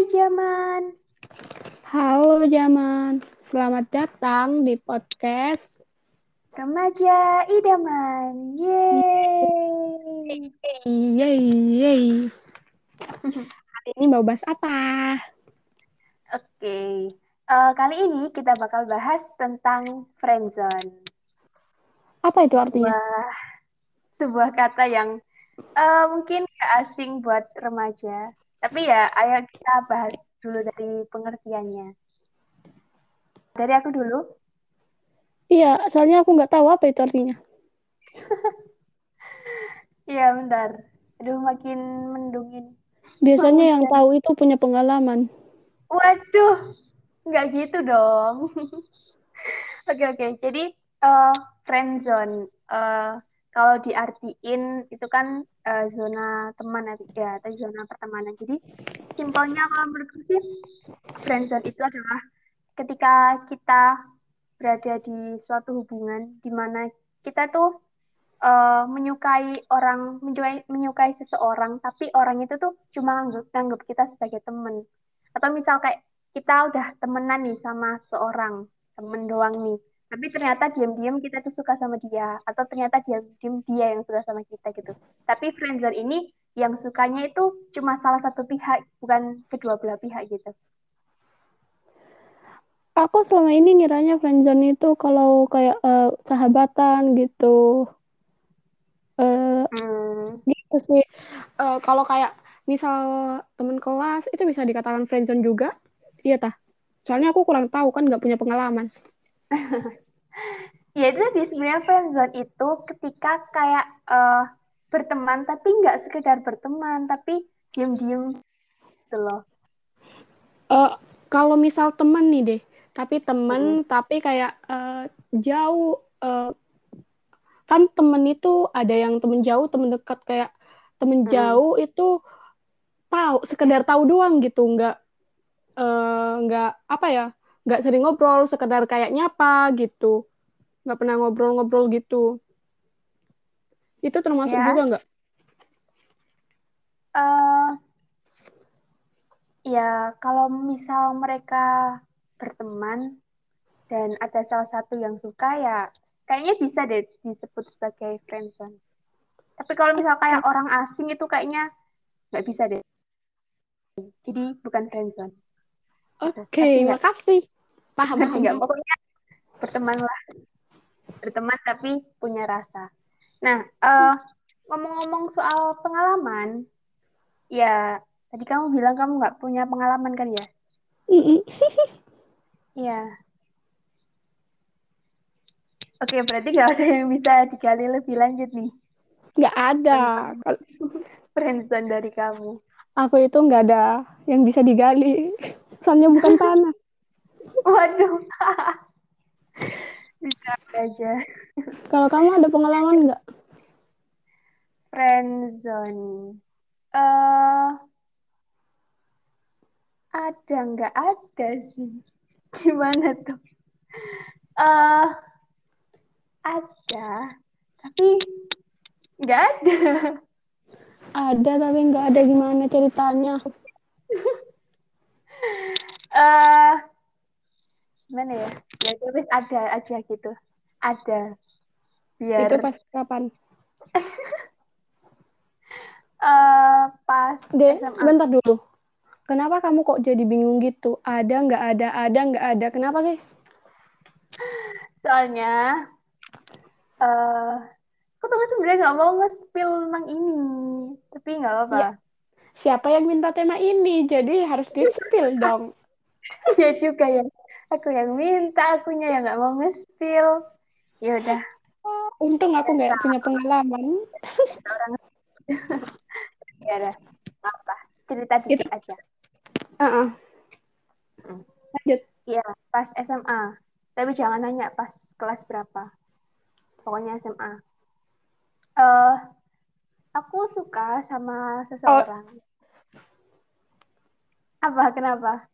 Hai Jaman. Halo Jaman, selamat datang di podcast Remaja Idaman. Yeay. Yeay, yeay. Hari ini mau bahas apa? Oke. Eh, kali ini kita bakal bahas tentang friendzone. Apa itu artinya? Sebuah, sebuah kata yang eh, mungkin gak asing buat remaja. Tapi ya, ayo kita bahas dulu dari pengertiannya. Dari aku dulu. Iya, soalnya aku nggak tahu apa itu artinya. Iya, bentar. Aduh, makin mendungin. Biasanya Mau yang tahu itu punya pengalaman. Waduh, nggak gitu dong. Oke, oke. Jadi, eh friendzone. eh kalau diartiin itu kan eh, zona teman ya, atau zona pertemanan. Jadi, simpelnya kalau menurutku sih, friendzone itu adalah ketika kita berada di suatu hubungan di mana kita tuh eh, menyukai orang, menyukai, menyukai seseorang, tapi orang itu tuh cuma nganggap, nganggap kita sebagai teman. Atau misal kayak kita udah temenan nih sama seorang, temen doang nih. Tapi ternyata diam-diam kita tuh suka sama dia. Atau ternyata diam-diam dia yang suka sama kita gitu. Tapi friendzone ini yang sukanya itu cuma salah satu pihak, bukan kedua belah pihak gitu. Aku selama ini ngiranya friendzone itu kalau kayak eh, sahabatan gitu. Eh, Hmm, gitu sih. Eh, kalau kayak misal temen kelas itu bisa dikatakan friendzone juga. Iya tah. Soalnya aku kurang tahu kan nggak punya pengalaman. Ya itu tadi sebenarnya friendzone itu ketika kayak eh, berteman tapi nggak sekedar berteman tapi diem-diem gitu loh. Eh, kalau misal temen nih deh, tapi temen tapi kayak eh, jauh eh, kan temen itu ada yang temen jauh, temen dekat kayak temen Mm-mm. jauh itu tahu sekedar tahu doang gitu, nggak nggak apa ya, nggak sering ngobrol, sekedar kayak nyapa gitu, nggak pernah ngobrol-ngobrol gitu. Itu termasuk Ya, juga nggak? eh ya kalau misal mereka berteman dan ada salah satu yang suka ya kayaknya bisa deh disebut sebagai friendzone. Tapi kalau misal kayak orang asing itu kayaknya nggak bisa deh. Jadi bukan friendzone. Oke, Ngerti nggak? makasih. Paham, paham. nggak? Pokoknya berteman lah. Berteman tapi punya rasa. Nah, eh, ngomong-ngomong soal pengalaman, ya tadi kamu bilang kamu nggak punya pengalaman kan ya? Iya. Oke, berarti nggak ada yang bisa digali lebih lanjut nih Nggak ada. friendzone dari kamu. aku itu nggak ada yang bisa digali. Soalnya bukan tanah. Waduh, bisa aja. Kalau kamu ada pengalaman nggak? Friendzone. Eh, ada nggak ada sih? Gimana tuh? Eh, ada, tapi nggak ada. Ada tapi nggak ada gimana ceritanya. Eh, gimana ya? Ya terus ada aja gitu. Ada. Biar Itu pas kapan? eh, pas SMA. bentar dulu. Kenapa kamu kok jadi bingung gitu? Ada nggak ada, ada nggak ada. Kenapa sih? Soalnya, eh, aku tuh sebenarnya nggak mau nge-spill tentang ini, tapi nggak apa-apa. Ya, siapa yang minta tema ini? Jadi harus di-spill dong. Ya juga ya. Aku yang minta, akunya yang nggak mau nge-spill. Ya udah, Untung aku nggak punya pengalaman. orang ya udah, apa. Cerita dikit aja. uh-uh. Hmm. Lanjut. Iya, pas SMA. Tapi jangan nanya pas kelas berapa. Pokoknya SMA. Eh, aku suka sama Oh, seseorang. Apa? Kenapa?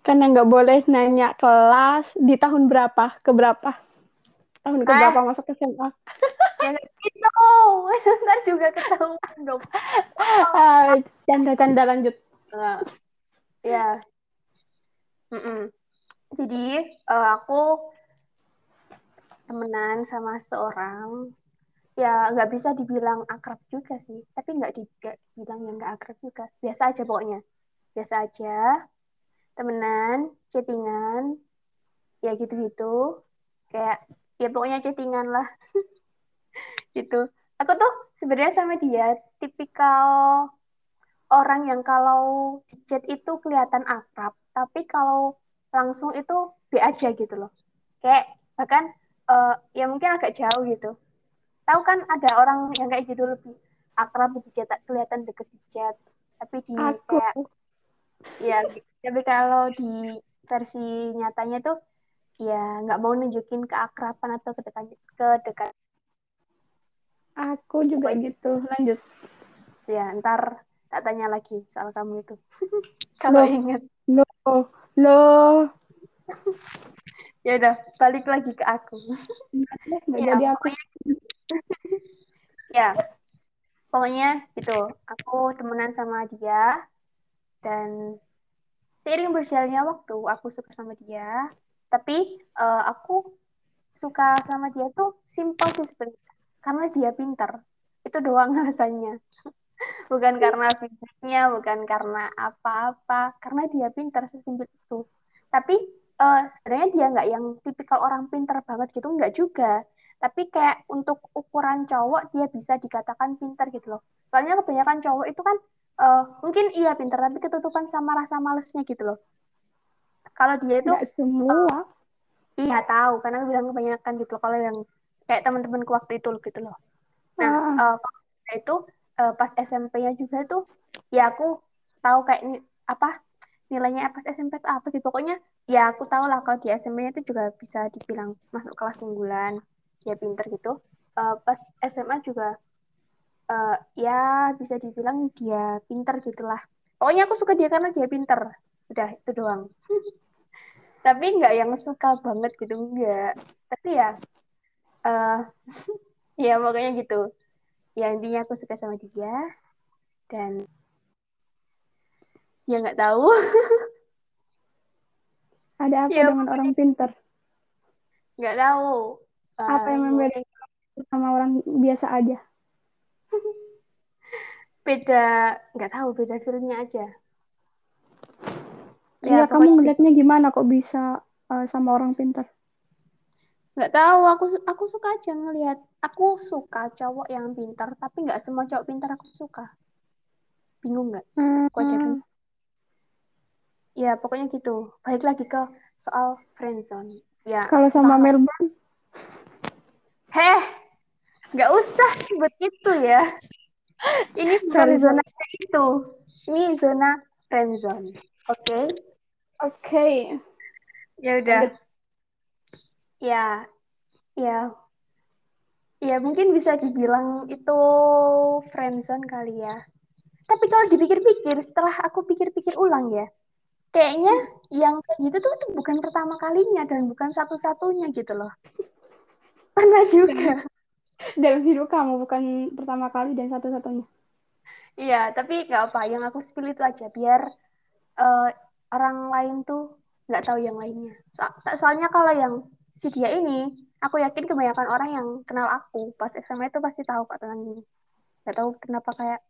karena nggak boleh nanya kelas di tahun berapa ke berapa? Tahun ke berapa Ah, masuk SMA? ya gitu. Ntar juga ketahuan dong. Oh, Ah, Canda-canda lanjut. Nah, ya Mm-mm. jadi uh, aku temenan sama seorang ya nggak bisa dibilang akrab juga sih tapi nggak dibilang yang nggak akrab juga biasa aja pokoknya biasa aja. Temenan chattingan. Ya gitu-gitu. Kayak ya pokoknya chattingan lah. Gitu. Aku tuh sebenarnya sama dia tipikal orang yang kalau di chat itu kelihatan akrab tapi kalau langsung itu B aja gitu loh. Kayak bahkan uh, ya mungkin agak jauh gitu. Tahu kan ada orang yang kayak gitu lebih akrab lebih kelihatan deket di chat. Tapi di Aku. kayak ya tapi kalau di versi nyatanya tuh ya nggak mau nunjukin keakraban atau kedekatan kedekat aku juga gitu lanjut. Ya ntar tak tanya lagi soal kamu itu. Kalau ingat. Lo lo ya udah balik lagi ke aku. Ya, jadi aku. ya pokoknya gitu. Aku temenan sama dia dan seiring berjalannya waktu aku suka sama dia. Tapi uh, aku suka sama dia tuh simpel sih sebenarnya. Karena dia pintar itu doang alasannya bukan karena fisiknya bukan karena apa-apa. Karena dia pintar sesimpel itu. Tapi uh, sebenarnya dia nggak yang tipikal orang pintar banget gitu. Nggak juga. Tapi kayak untuk ukuran cowok dia bisa dikatakan pintar gitu loh. Soalnya kebanyakan cowok itu kan uh, mungkin iya pintar tapi ketutupan sama rasa malesnya gitu loh. Kalau dia itu Gak semua. uh, iya tahu. Karena aku bilang kebanyakan gitu loh kalau yang kayak teman-temanku waktu itu gitu loh. Nah uh. Uh, itu uh, pas SMP-nya juga tuh ya aku tahu kayak ini apa nilainya pas SMP itu apa gitu pokoknya ya aku tahu lah kalau di SMP-nya itu juga bisa dibilang masuk kelas unggulan dia pinter gitu. Uh, pas SMA juga uh, ya bisa dibilang dia pinter gitulah. Pokoknya aku suka dia karena dia pinter. Udah itu doang. Tapi nggak yang suka banget gitu enggak tapi ya uh, ya pokoknya gitu. Ya intinya aku suka sama dia. Dan ya nggak tahu. Ada apa ya, dengan orang pinter? Nggak tahu. Apa yang membedakan sama orang biasa aja beda nggak tahu beda filmnya aja. Ya, ya kamu ngeliatnya gimana kok bisa uh, sama orang pintar? Nggak tahu aku aku suka aja ngelihat. Aku suka cowok yang pintar tapi nggak semua cowok pintar aku suka. Bingung nggak? Hmm. aku aja bingung ya pokoknya gitu. Balik lagi ke soal friendzone ya kalau sama Melbourne? Heh, nggak usah sebut itu ya. Ini bukan zona itu. Ini zona friend zone. Oke? Okay? Oke. Okay. Ya udah. Ya, ya, ya mungkin bisa dibilang itu friend zone kali ya. Tapi kalau dipikir-pikir, setelah aku pikir-pikir ulang ya, kayaknya yang kayak gitu tuh, tuh bukan pertama kalinya dan bukan satu-satunya gitu loh. Pernah juga. Dalam hidup kamu bukan pertama kali dan satu-satunya. Iya, tapi nggak apa. Yang aku spill itu aja biar uh, orang lain tuh nggak tahu yang lainnya. So soalnya kalau yang si dia ini, aku yakin kebanyakan orang yang kenal aku pas SMA itu pasti tahu kok tentang ini. Nggak tahu kenapa kayak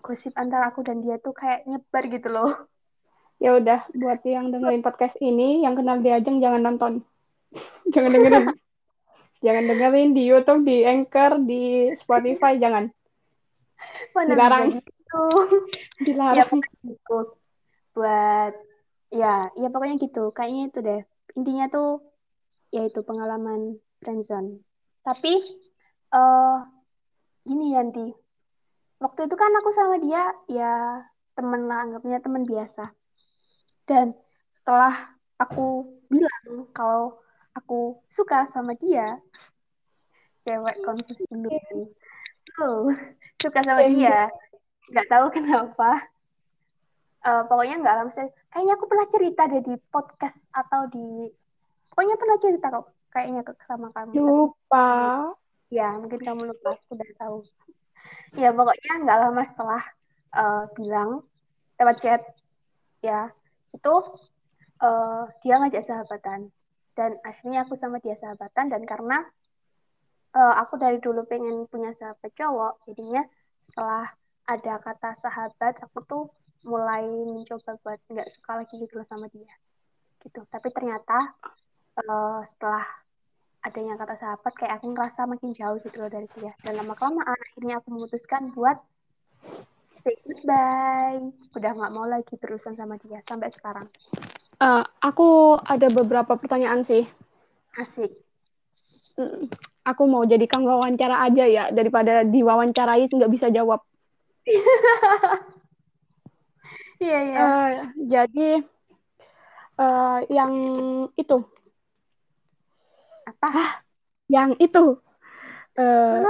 gosip antara aku dan dia tuh kayak nyebar gitu loh. Ya udah, buat yang dengerin podcast ini, yang kenal dia Ajeng jangan nonton. jangan dengerin. Jangan dengerin di YouTube, di Anchor, di Spotify, jangan. Mana Dilarang. Gitu. Dilarang. Ya, gitu. Buat ya, ya pokoknya gitu. Kayaknya itu deh. Intinya tuh yaitu pengalaman friendzone. Tapi uh, gini Yanti. Waktu itu kan aku sama dia ya temen lah, anggapnya temen biasa. Dan setelah aku bilang kalau aku suka sama dia. Cewek konfus dulu. Oh, suka sama dia. Nggak tahu kenapa. Uh, pokoknya nggak lama sih. Kayaknya aku pernah cerita deh di podcast atau di pokoknya pernah cerita kok kayaknya ke sama kamu. Lupa. Ya mungkin kamu lupa. Aku udah tahu. Ya pokoknya nggak lama setelah uh, bilang lewat chat. Ya itu uh, dia ngajak sahabatan dan akhirnya aku sama dia sahabatan dan karena uh, aku dari dulu pengen punya sahabat cowok jadinya setelah ada kata sahabat aku tuh mulai mencoba buat nggak suka lagi gitu loh sama dia. Gitu. Tapi ternyata uh, setelah adanya kata sahabat kayak aku ngerasa makin jauh gitu loh dari dia. Dan lama kelamaan akhirnya aku memutuskan buat say goodbye. Udah nggak mau lagi terusan sama dia sampai sekarang uh, aku ada beberapa pertanyaan sih asik mm, aku mau jadikan wawancara aja ya daripada diwawancarai nggak bisa jawab Iya, iya. Uh, jadi uh, yang itu apa? Ah, yang itu. Uh,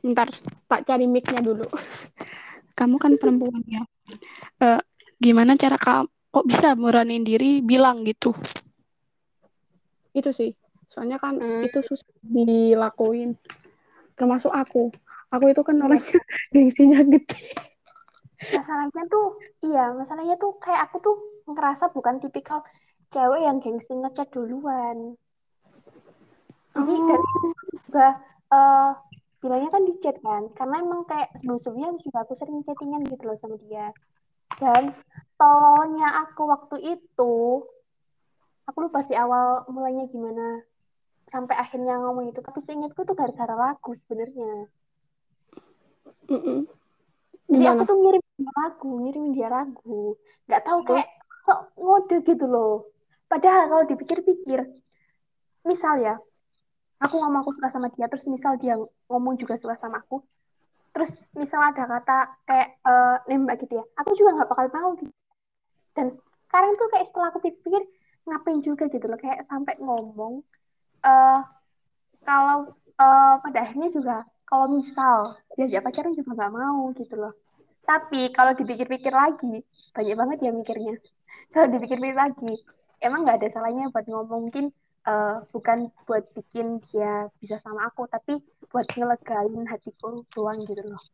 ntar tak cari mic-nya dulu. Kamu kan perempuan ya. Uh, gimana cara kamu kok bisa meranin diri bilang gitu? Itu sih. Soalnya kan hmm. itu susah dilakuin. Termasuk aku aku itu kan orangnya gengsinya gede masalahnya tuh iya masalahnya tuh kayak aku tuh ngerasa bukan tipikal cewek yang gengsi ngechat duluan jadi oh. dari juga uh, bilangnya kan di chat kan karena emang kayak sebelum-sebelumnya juga aku sering chattingan gitu loh sama dia dan tolongnya aku waktu itu aku lupa sih awal mulainya gimana sampai akhirnya ngomong itu tapi seingatku tuh gara-gara lagu sebenarnya Mm-mm. Jadi aku tuh ngirim dia lagu, ngirim dia lagu. Gak tahu kayak sok ngode gitu loh. Padahal kalau dipikir-pikir, misal ya, aku ngomong aku suka sama dia, terus misal dia ngomong juga suka sama aku, terus misal ada kata kayak uh, nembak gitu ya, aku juga nggak bakal mau gitu. Dan sekarang tuh kayak setelah aku pikir, ngapain juga gitu loh, kayak sampai ngomong, uh, kalau uh, pada akhirnya juga kalau misal diajak pacaran juga nggak mau gitu loh tapi kalau dipikir-pikir lagi banyak banget ya mikirnya kalau dipikir-pikir lagi emang nggak ada salahnya buat ngomong mungkin uh, bukan buat bikin dia bisa sama aku tapi buat ngelegain hatiku doang gitu loh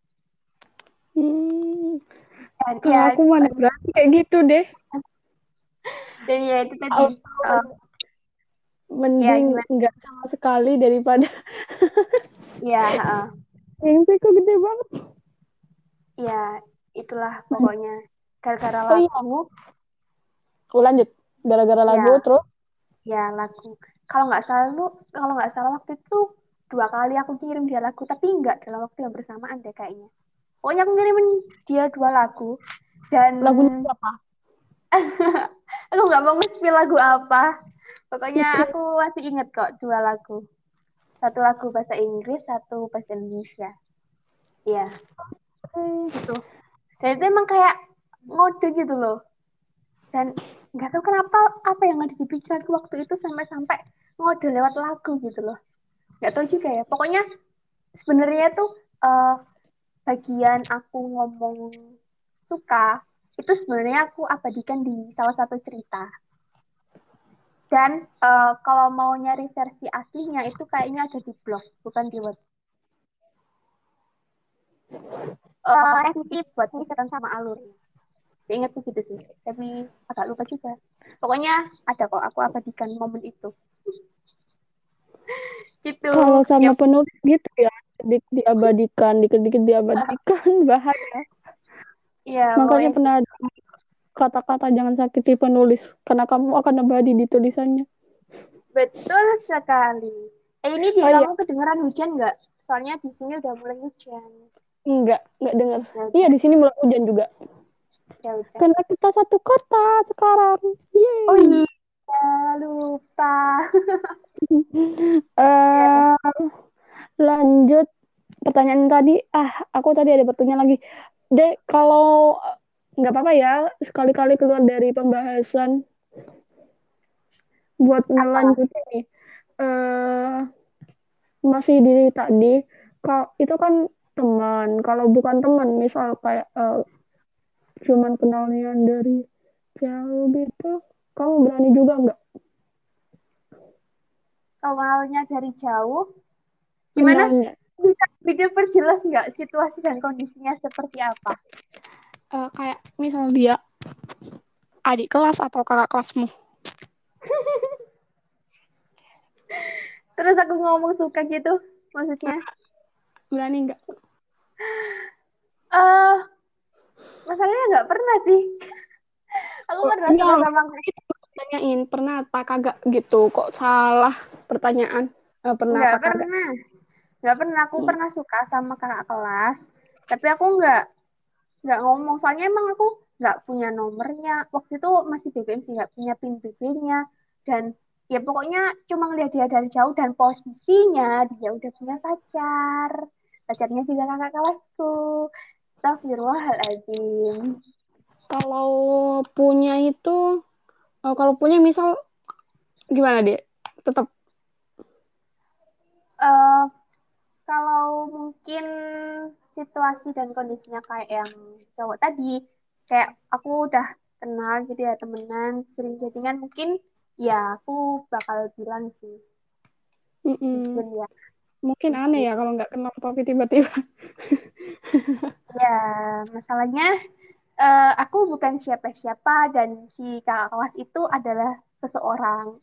hmm. Dan, ya, aku mana berarti kayak gitu deh dan ya itu tadi oh. uh, mending ya, nggak sama sekali daripada Iya. Gengsi kok gede banget. Iya, itulah pokoknya. Gara-gara lagu. Oh, iya. Oh, lanjut. Gara-gara iya. lagu ya. terus? Ya, lagu. Kalau nggak salah lu, kalau nggak salah waktu itu dua kali aku kirim dia lagu, tapi nggak dalam waktu yang bersamaan deh kayaknya. Pokoknya aku ngirimin dia dua lagu dan lagunya apa? aku nggak mau nge lagu apa. Pokoknya aku masih inget kok dua lagu satu lagu bahasa Inggris satu bahasa Indonesia iya hmm, gitu dan itu emang kayak ngode gitu loh dan nggak tahu kenapa apa yang ada di pikiranku waktu itu sampai-sampai ngode lewat lagu gitu loh nggak tahu juga ya pokoknya sebenarnya tuh uh, bagian aku ngomong suka itu sebenarnya aku abadikan di salah satu cerita dan uh, kalau mau nyari versi aslinya itu kayaknya ada di blog, bukan di web. Uh, revisi buat misalkan sama alur. Seingatku gitu sih, tapi agak lupa juga. Pokoknya ada kok, aku abadikan momen itu. gitu. Kalau sama ya. penulis gitu ya, di diabadikan, dikit-dikit diabadikan, bahaya. Iya, Makanya pernah ada kata-kata jangan sakiti penulis karena kamu akan abadi di tulisannya. Betul sekali. Eh ini di oh, kamu iya. kedengeran hujan nggak? Soalnya di sini udah mulai hujan. Enggak, enggak dengar. Ya, iya di sini mulai hujan juga. Udah. Karena kita satu kota sekarang. Yeay. Oh iya, lupa. uh, lanjut pertanyaan tadi. Ah, aku tadi ada pertanyaan lagi. Dek, kalau nggak apa-apa ya sekali-kali keluar dari pembahasan buat ngelanjutin nih uh, masih diri tadi kalau itu kan teman kalau bukan teman misal kayak uh, cuman kenalnya dari jauh gitu. Kamu berani juga nggak? Awalnya dari jauh gimana? Kenalnya. bisa video perjelas nggak situasi dan kondisinya seperti apa? Uh, kayak misal dia adik kelas atau kakak kelasmu? Terus aku ngomong suka gitu maksudnya? Berani nggak? Eh uh, masalahnya nggak pernah sih. Aku pernah suka sama kita tanyain pernah apa kagak gitu? Kok salah pertanyaan? Uh, pernah nggak pernah. Nggak pernah. Aku hmm. pernah suka sama kakak kelas tapi aku nggak nggak ngomong. Soalnya emang aku nggak punya nomornya. Waktu itu masih BBM sih nggak punya pin BB-nya dan ya pokoknya cuma ngeliat dia dari jauh dan posisinya dia udah punya pacar. Pacarnya juga kakak kelasku Astagfirullahaladzim. Kalau punya itu, oh, kalau punya misal gimana dia? Tetap? Uh, kalau mungkin situasi dan kondisinya kayak yang cowok tadi, kayak aku udah kenal gitu ya temenan, sering chattingan mungkin ya aku bakal bilang sih. Mm -mm. ya. Mungkin aneh ya kalau nggak kenal tapi tiba-tiba. Ya, masalahnya uh, aku bukan siapa-siapa dan si kakak kelas itu adalah seseorang.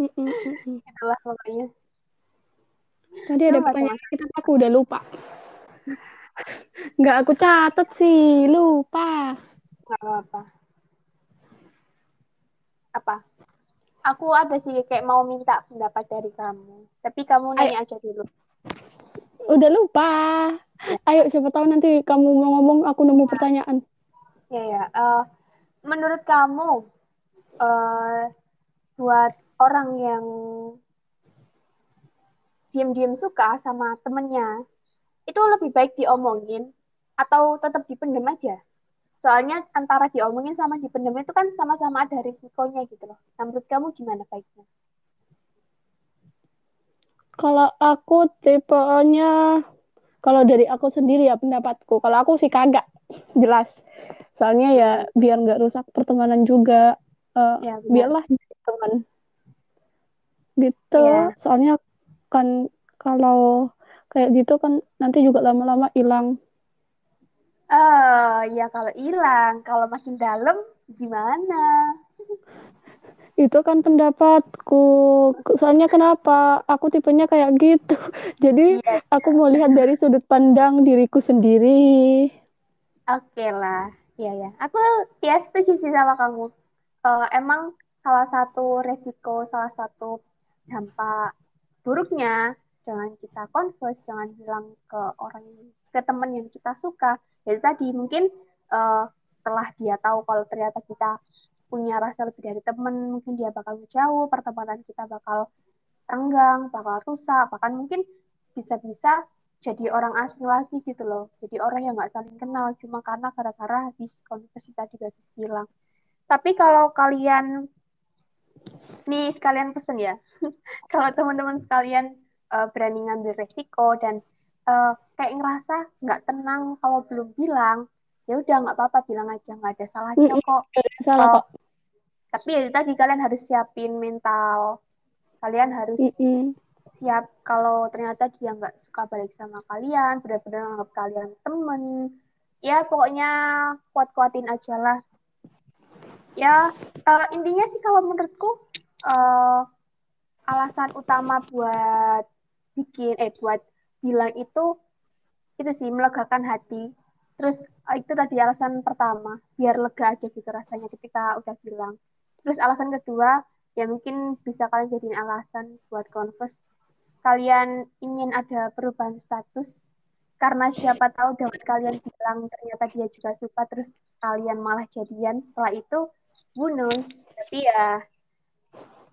Itulah pokoknya. Tadi ada pertanyaan kita aku udah lupa. Nggak aku catat sih, lupa. Nggak apa-apa. Apa? Aku ada sih kayak mau minta pendapat dari kamu. Tapi kamu nanya Ay aja dulu. Udah lupa. Ayo siapa tahu nanti kamu mau ngomong aku nemu pertanyaan. Ya ya. Uh, menurut kamu uh, buat orang yang diam-diam suka sama temennya itu lebih baik diomongin atau tetap dipendam aja? Soalnya antara diomongin sama dipendam itu kan sama-sama ada risikonya gitu loh. Nah, menurut kamu gimana baiknya? Kalau aku tipenya kalau dari aku sendiri ya pendapatku, kalau aku sih kagak jelas. Soalnya ya biar nggak rusak pertemanan juga, uh, ya, biarlah teman. Gitu. Ya. Soalnya kan kalau kayak gitu kan nanti juga lama-lama hilang. Oh, ya kalau hilang, kalau makin dalam gimana? itu kan pendapatku. Soalnya kenapa? Aku tipenya kayak gitu. Jadi iya, aku mau lihat dari sudut pandang diriku sendiri. Oke okay lah. Ya ya aku ya setuju sih sama kamu. Uh, emang salah satu resiko salah satu dampak buruknya jangan kita confess jangan bilang ke orang ke teman yang kita suka. Jadi tadi mungkin uh, setelah dia tahu kalau ternyata kita punya rasa lebih dari temen, mungkin dia bakal jauh, pertemanan kita bakal renggang, bakal rusak, bahkan mungkin bisa-bisa jadi orang asing lagi gitu loh. Jadi orang yang nggak saling kenal cuma karena gara-gara habis konversi tadi habis bilang. Tapi kalau kalian nih sekalian pesen ya, kalau teman-teman sekalian uh, berani ngambil resiko dan uh, kayak ngerasa nggak tenang kalau belum bilang, ya udah nggak apa-apa bilang aja nggak ada salahnya kok. salah kok tapi ya tadi kalian harus siapin mental. Kalian harus mm -hmm. siap kalau ternyata dia nggak suka balik sama kalian benar-benar anggap kalian temen. Ya pokoknya kuat-kuatin aja lah. Ya uh, intinya sih kalau menurutku uh, alasan utama buat bikin eh buat bilang itu itu sih melegakan hati. Terus uh, itu tadi alasan pertama biar lega aja gitu rasanya ketika udah bilang Terus alasan kedua, ya mungkin bisa kalian jadiin alasan buat converse. Kalian ingin ada perubahan status, karena siapa tahu dapat kalian bilang ternyata dia juga suka, terus kalian malah jadian setelah itu, bonus. Tapi ya,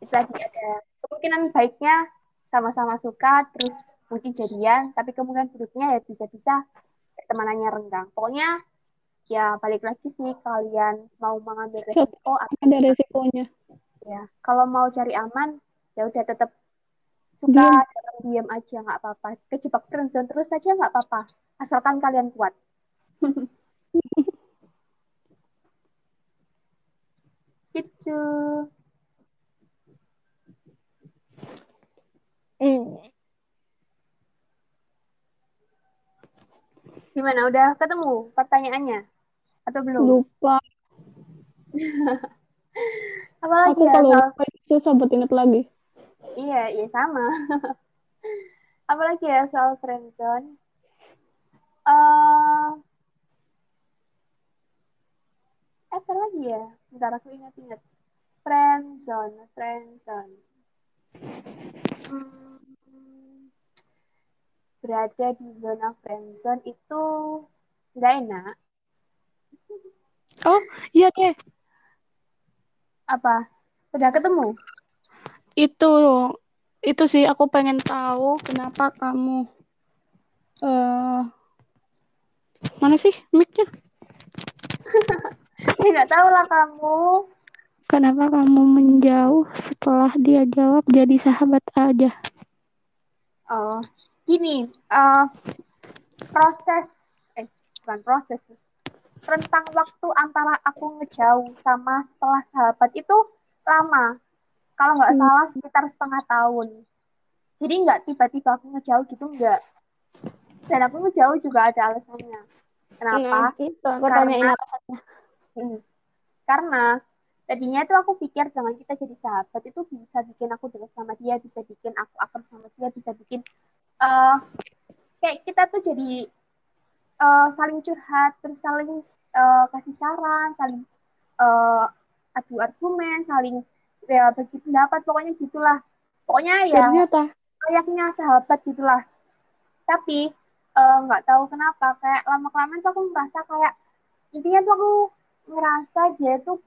itu tadi ada kemungkinan baiknya sama-sama suka, terus mungkin jadian, tapi kemungkinan buruknya ya bisa-bisa temanannya renggang. Pokoknya ya balik lagi sih kalian mau mengambil resiko atau ada resikonya ya kalau mau cari aman ya udah tetap suka diam, diam aja nggak apa-apa kejebak friendzone terus saja nggak apa-apa asalkan kalian kuat gitu hmm. Gimana? Udah ketemu pertanyaannya? Atau belum? Lupa. Apalagi Aku ya kalau soal... lupa susah buat inget lagi. Iya, iya sama. Apalagi ya soal friendzone? Eh, apa lagi ya? Bentar aku ingat-ingat. Friendzone, friendzone. Hmm, berada di zona friendzone itu nggak enak. Oh, iya deh. Apa? Sudah ketemu? Itu itu sih aku pengen tahu kenapa kamu eh mana sih mic-nya? Ya nggak tahu lah kamu. Kenapa kamu menjauh setelah dia jawab jadi sahabat aja? Oh, gini, eh, proses, eh bukan proses, sih. Rentang waktu antara aku ngejauh sama setelah sahabat itu lama. Kalau nggak Hmm. salah sekitar setengah tahun. Jadi nggak tiba-tiba aku ngejauh gitu nggak. Dan aku ngejauh juga ada alasannya. Kenapa? Nah, itu aku Karena- alasannya. Hmm. Karena tadinya tuh aku pikir dengan kita jadi sahabat itu bisa bikin aku dekat sama dia, bisa bikin aku akrab sama dia, bisa bikin eh kayak kita tuh jadi eh, saling curhat, terus saling eh, kasih saran, saling eh, adu argumen, saling ya bagi pendapat, pokoknya gitulah. Pokoknya ya Ternyata kayaknya sahabat gitulah. Tapi nggak tahu kenapa kayak lama kelamaan tuh aku merasa kayak intinya tuh aku ngerasa dia tuh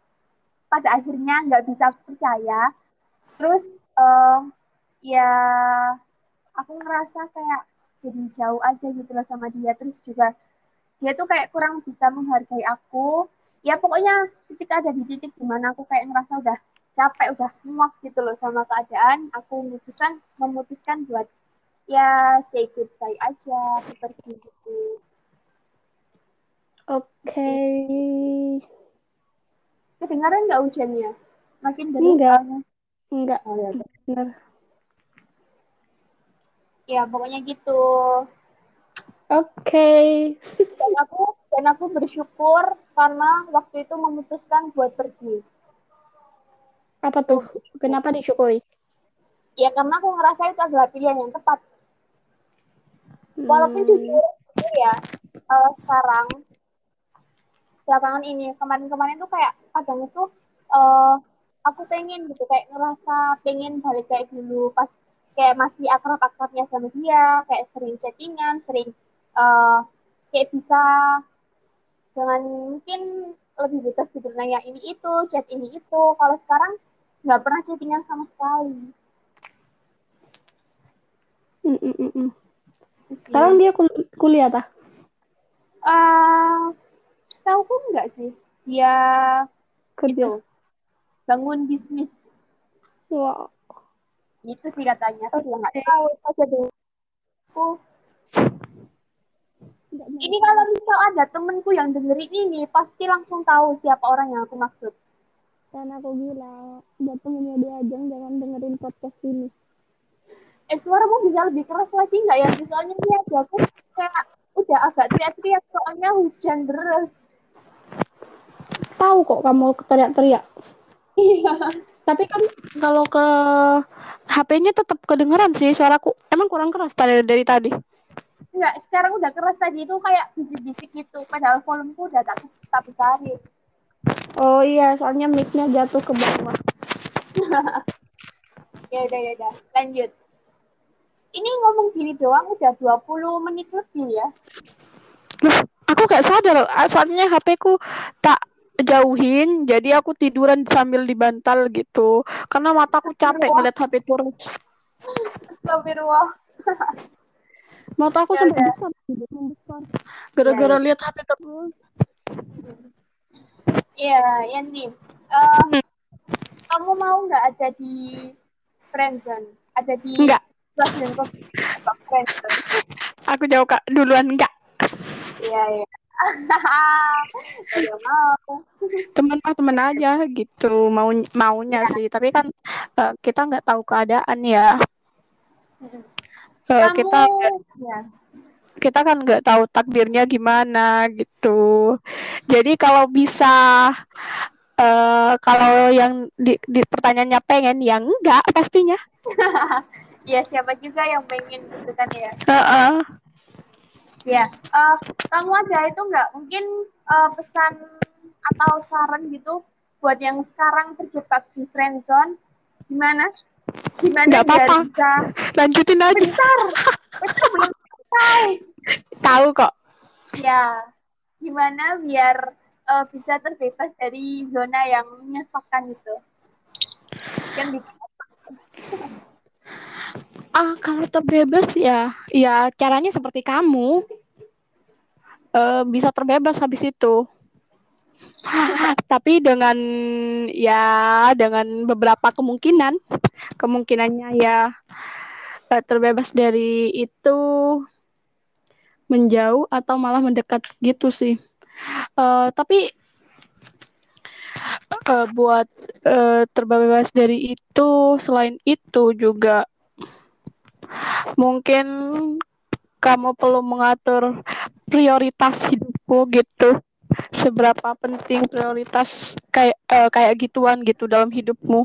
pada akhirnya nggak bisa aku percaya. Terus eh, ya aku ngerasa kayak jadi jauh aja gitu loh sama dia. Terus juga dia tuh kayak kurang bisa menghargai aku. Ya pokoknya ketika ada di titik di mana aku kayak ngerasa udah capek, udah muak gitu loh sama keadaan. Aku memutuskan memutuskan buat ya say goodbye aja, aku pergi gitu. oke. Kedengaran nggak hujannya? Makin deras Enggak. soalnya. Enggak Oh, ya, bener. Ya pokoknya gitu. Oke. Dan aku dan aku bersyukur karena waktu itu memutuskan buat pergi. Apa tuh? Kenapa disyukuri? Ya karena aku ngerasa itu adalah pilihan yang tepat. Walaupun Hmm, jujur, jujur ya, eh, sekarang belakangan ini kemarin-kemarin tuh kayak kadang itu eh, aku pengen gitu kayak ngerasa pengen balik kayak dulu pas kayak masih akrab-akrabnya sama dia, kayak sering chattingan, sering eh, kayak bisa jangan mungkin lebih bebas gitu nanya ini itu, chat ini itu. Kalau sekarang nggak pernah chattingan sama sekali. mm, mm, mm. Sekarang dia kul- kuliah tah? Eh, setahu aku enggak sih. Dia Kerja. itu bangun bisnis. Wow. Itu sih katanya. Juga nggak tahu. Aku ini kalau misal ada temenku yang dengerin ini, pasti langsung tahu siapa orang yang aku maksud. Dan aku bilang, buat temennya dia aja jangan dengerin podcast ini. Eh, suaramu bisa lebih keras lagi nggak ya? Soalnya dia aja aku kayak udah agak teriak-teriak soalnya hujan deras. Tahu kok kamu teriak-teriak. Iya. Tapi kan kalau ke HP-nya tetap kedengeran sih suaraku. Emang kurang keras dari, dari tadi. Enggak, sekarang udah keras tadi itu kayak bisik-bisik gitu. Padahal volumku udah tak besarin. Oh iya, soalnya mic-nya jatuh ke bawah. Ya udah ya udah, lanjut. Ini ngomong gini doang udah 20 menit lebih ya. Loh, aku gak sadar. Soalnya HP-ku tak jauhin, jadi aku tiduran sambil dibantal gitu. Karena mataku capek ngeliat HP terus. Astagfirullah. Mataku Ya sampai udah. besar. Gara-gara Ya, ya. lihat HP terus. Iya, Yandi. Eh, kamu mau nggak ada di friendzone? Ada di Enggak, friendzone? aku jauh kak duluan enggak. Iya, iya. Mau. Temen mah temen aja gitu, mau maunya sih. Tapi kan eh, kita nggak tahu keadaan ya. Kamu, kita ya. kita kan nggak tahu takdirnya gimana gitu jadi kalau bisa uh, kalau yang di, di pertanyaannya pengen ya enggak pastinya ya siapa juga yang pengen gitu kan ya uh -uh. Ya uh, kamu ada itu enggak mungkin uh, pesan atau saran gitu buat yang sekarang terjebak di friend zone. Gimana? Gimana Nggak apa-apa. bisa lanjutin aja. Bentar. Bentar belum tahu tahu kok. Ya gimana biar uh, bisa terbebas dari zona yang menyesakan itu? Yang bikin ah kalau terbebas ya ya caranya seperti kamu uh, bisa terbebas habis itu. Tapi dengan ya dengan beberapa kemungkinan. Kemungkinannya ya uh, terbebas dari itu menjauh atau malah mendekat gitu sih. Uh, tapi uh, buat uh, terbebas dari itu selain itu juga mungkin kamu perlu mengatur prioritas hidupmu gitu. Seberapa penting prioritas kayak uh, kayak gituan gitu dalam hidupmu.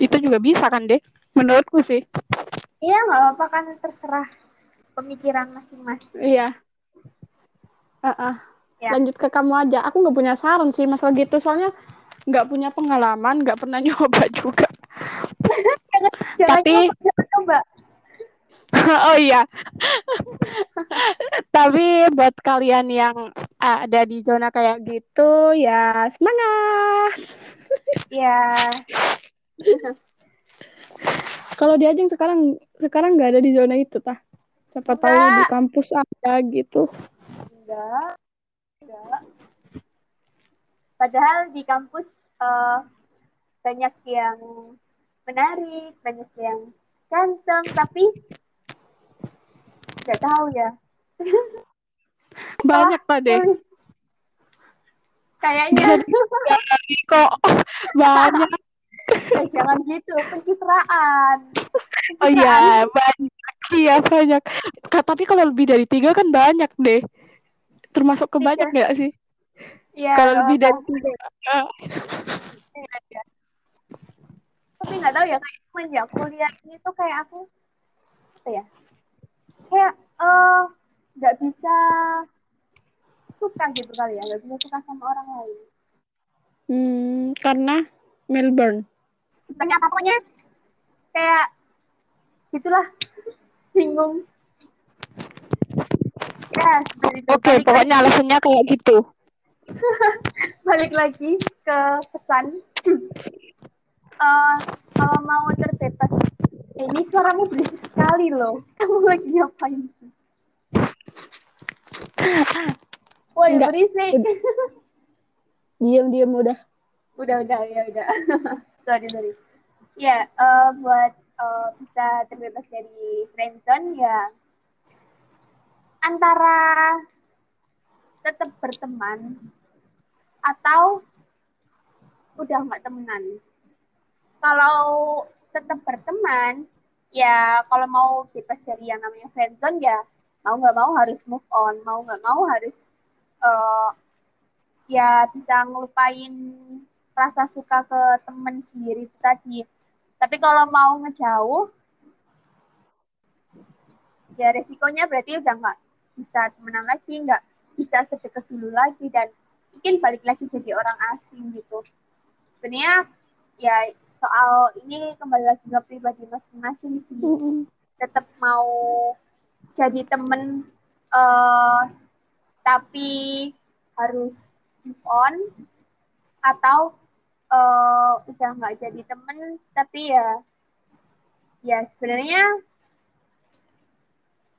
Itu juga bisa kan deh menurutku sih. Iya nggak apa-apa kan terserah pemikiran masing-masing. Iya. Uh -uh. Ya. lanjut ke kamu aja. Aku nggak punya saran sih masalah gitu soalnya nggak punya pengalaman nggak pernah nyoba juga. Tapi coba oh iya. Tapi buat kalian yang ada di zona kayak gitu ya semangat. Ya. Kalau di Ajeng sekarang sekarang nggak ada di zona itu tah. Siapa tahu di kampus ada gitu. Enggak. Enggak. Padahal di kampus uh, banyak yang menarik, banyak yang ganteng, tapi nggak tahu ya. Banyak pak deh. Kayaknya. Lagi kok. Banyak. Ya, jangan gitu. Pencitraan, pencitraan. oh iya banyak. Iya banyak. Tapi kalau lebih dari tiga kan banyak deh. Termasuk ke banyak iya. nggak sih? Iya. Kalau lebih dari tiga. Iya, Tapi nggak tahu ya kayak semenjak kuliah ini tuh kayak aku apa ya kayak eh, nggak uh, bisa suka gitu kali ya nggak bisa suka sama orang lain. Hmm, karena Melbourne. Banyak pokoknya kayak gitulah bingung. Ya oke okay, pokoknya lagi. alasannya kayak gitu. Balik lagi ke pesan. Uh, kalau mau terbebas ini suaramu berisik sekali loh. Kamu lagi ngapain sih? Woi, berisik. Diam, diam udah. Udah, udah, ya udah. sorry, sorry. Ya, uh, buat uh, bisa terbebas dari friendzone ya antara tetap berteman atau udah nggak temenan. Kalau tetap berteman ya kalau mau bebas dari yang namanya friendzone ya mau nggak mau harus move on mau nggak mau harus uh, ya bisa ngelupain rasa suka ke temen sendiri tadi. Tapi kalau mau ngejauh ya resikonya berarti udah nggak bisa temenan lagi nggak bisa sedekat dulu lagi dan mungkin balik lagi jadi orang asing gitu. Sebenarnya ya soal ini kembali lagi ke pribadi masing-masing sih. Mm -hmm. Tetap mau jadi temen uh, tapi harus move on atau uh, udah nggak jadi temen tapi ya ya sebenarnya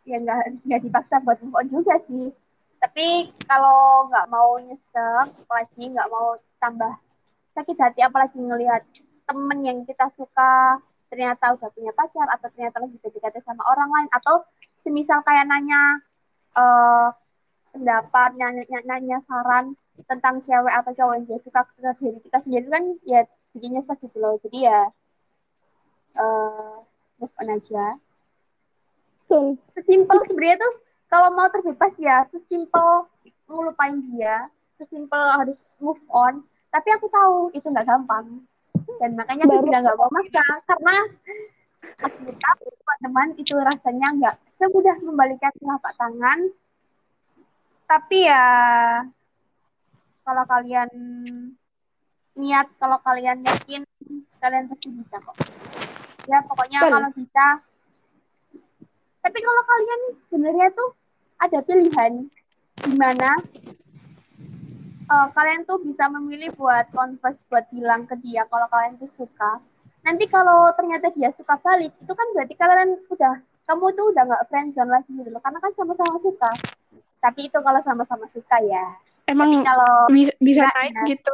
ya nggak nggak dipaksa buat move on juga sih tapi kalau nggak mau nyesek lagi nggak mau tambah sakit hati apalagi ngelihat temen yang kita suka ternyata udah punya pacar atau ternyata lagi PDKT sama orang lain atau semisal kayak nanya uh, pendapat nanya, nanya saran tentang cewek atau cowok yang dia suka ke diri kita sendiri kan ya bikin nyesek gitu loh. Jadi ya uh, move on aja. Sesimpel sebenarnya tuh kalau mau terbebas ya sesimpel ngelupain dia sesimpel harus move on tapi aku tahu itu nggak gampang. Dan makanya aku juga nggak mau maksa karena aku tahu teman-teman itu rasanya nggak semudah membalikan telapak tangan. Tapi ya kalau kalian niat kalau kalian yakin kalian pasti bisa kok. Ya pokoknya Betul. kalau bisa. Tapi kalau kalian sebenarnya tuh ada pilihan di mana eh, kalian tuh bisa memilih buat converse buat bilang ke dia kalau kalian tuh suka nanti kalau ternyata dia suka balik itu kan berarti kalian udah kamu tuh udah nggak friendzone lagi gitu loh karena kan sama-sama suka tapi itu kalau sama-sama suka ya Emang kalau bisa, bisa Nggak, naik ya. gitu.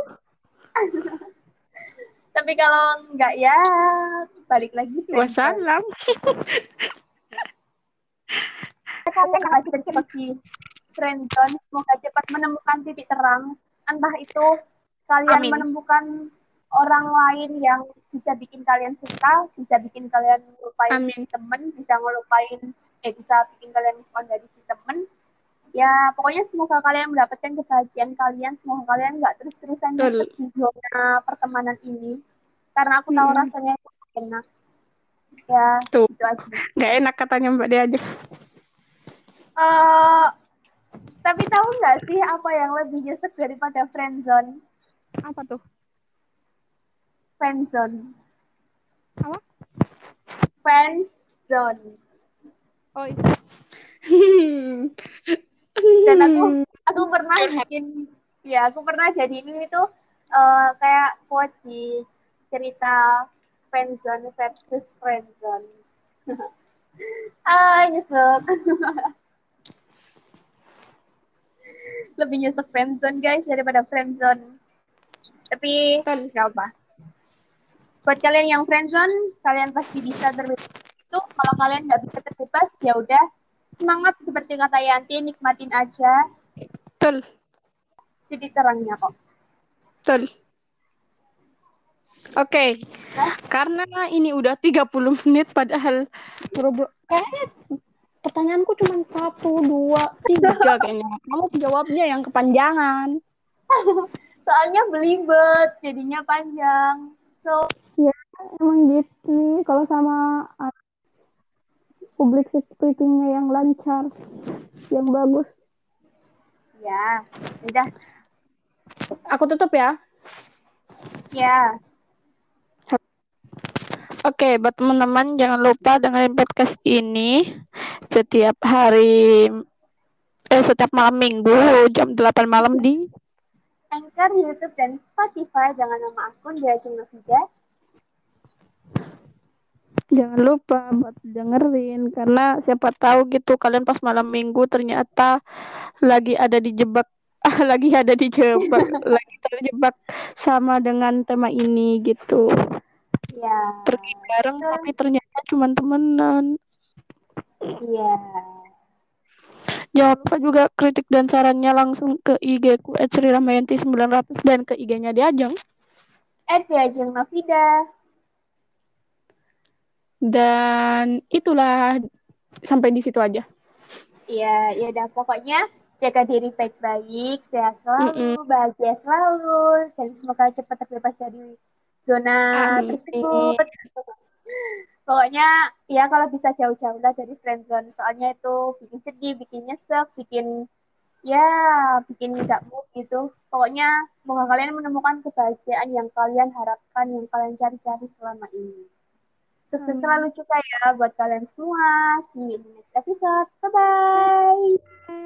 tapi kalau enggak ya balik lagi. Wassalam. akan cepat cepat di friendzone semoga cepat menemukan titik terang entah itu kalian Amin. menemukan orang lain yang bisa bikin kalian suka bisa bikin kalian ngelupain Amin. temen bisa ngelupain eh bisa bikin kalian move on dari si temen ya pokoknya semoga kalian mendapatkan kebahagiaan kalian semoga kalian nggak terus-terusan di zona pertemanan ini karena aku tahu Hmm. rasanya enak ya Tuh. itu aja Gak enak katanya Mbak Dia aja. Eh, tapi tahu nggak sih apa yang lebih nyesek daripada friendzone? Apa tuh? Friendzone. Apa? Friendzone. Oh, itu. Dan aku aku pernah bikin ya aku pernah jadi ini itu eh, kayak quote di cerita friendzone versus friendzone. ah nyesek. lebih nyesek friendzone guys daripada friendzone. Tapi nggak apa. Buat kalian yang friendzone, kalian pasti bisa terbebas. Itu kalau kalian nggak bisa terbebas, ya udah semangat seperti kata Yanti, nikmatin aja Betul. titik terangnya kok. Betul. Oke, karena ini udah 30 menit padahal pertanyaanku cuma satu, dua, tiga kayaknya. Kamu jawabnya yang kepanjangan. Soalnya belibet, jadinya panjang. So, Ya, emang gitu nih kalau sama uh, public speaking-nya yang lancar, yang bagus. ya, udah, Aku tutup ya. ya. Oke, buat teman-teman jangan lupa dengerin podcast ini setiap hari eh setiap malam Minggu jam 8 malam di Anchor, YouTube, dan Spotify. Jangan nama akun dia cuma Nafida. Jangan lupa buat dengerin karena siapa tahu gitu kalian pas malam Minggu ternyata lagi ada dijebak lagi ada dijebak lagi terjebak sama dengan tema ini gitu. Ya, Pergi bareng Betul. tapi ternyata cuma temenan. iya. Jangan lupa juga kritik dan sarannya langsung ke IG ku @sriramayanti900 dan ke IG-nya Diajeng. Eh, Diajeng Nafida. Dan itulah sampai di situ aja. Iya, ya udah pokoknya jaga diri baik-baik, sehat selalu, bahagia selalu, dan semoga cepat terbebas dari zona Amin. tersebut. Pokoknya ya kalau bisa jauh-jauh lah dari friendzone, soalnya itu bikin sedih, bikin nyesek, bikin ya bikin nggak mood gitu. Pokoknya semoga kalian menemukan kebahagiaan yang kalian harapkan, yang kalian cari-cari selama ini. Sukses Amin. selalu juga ya buat kalian semua. See you in the next episode. Bye-bye.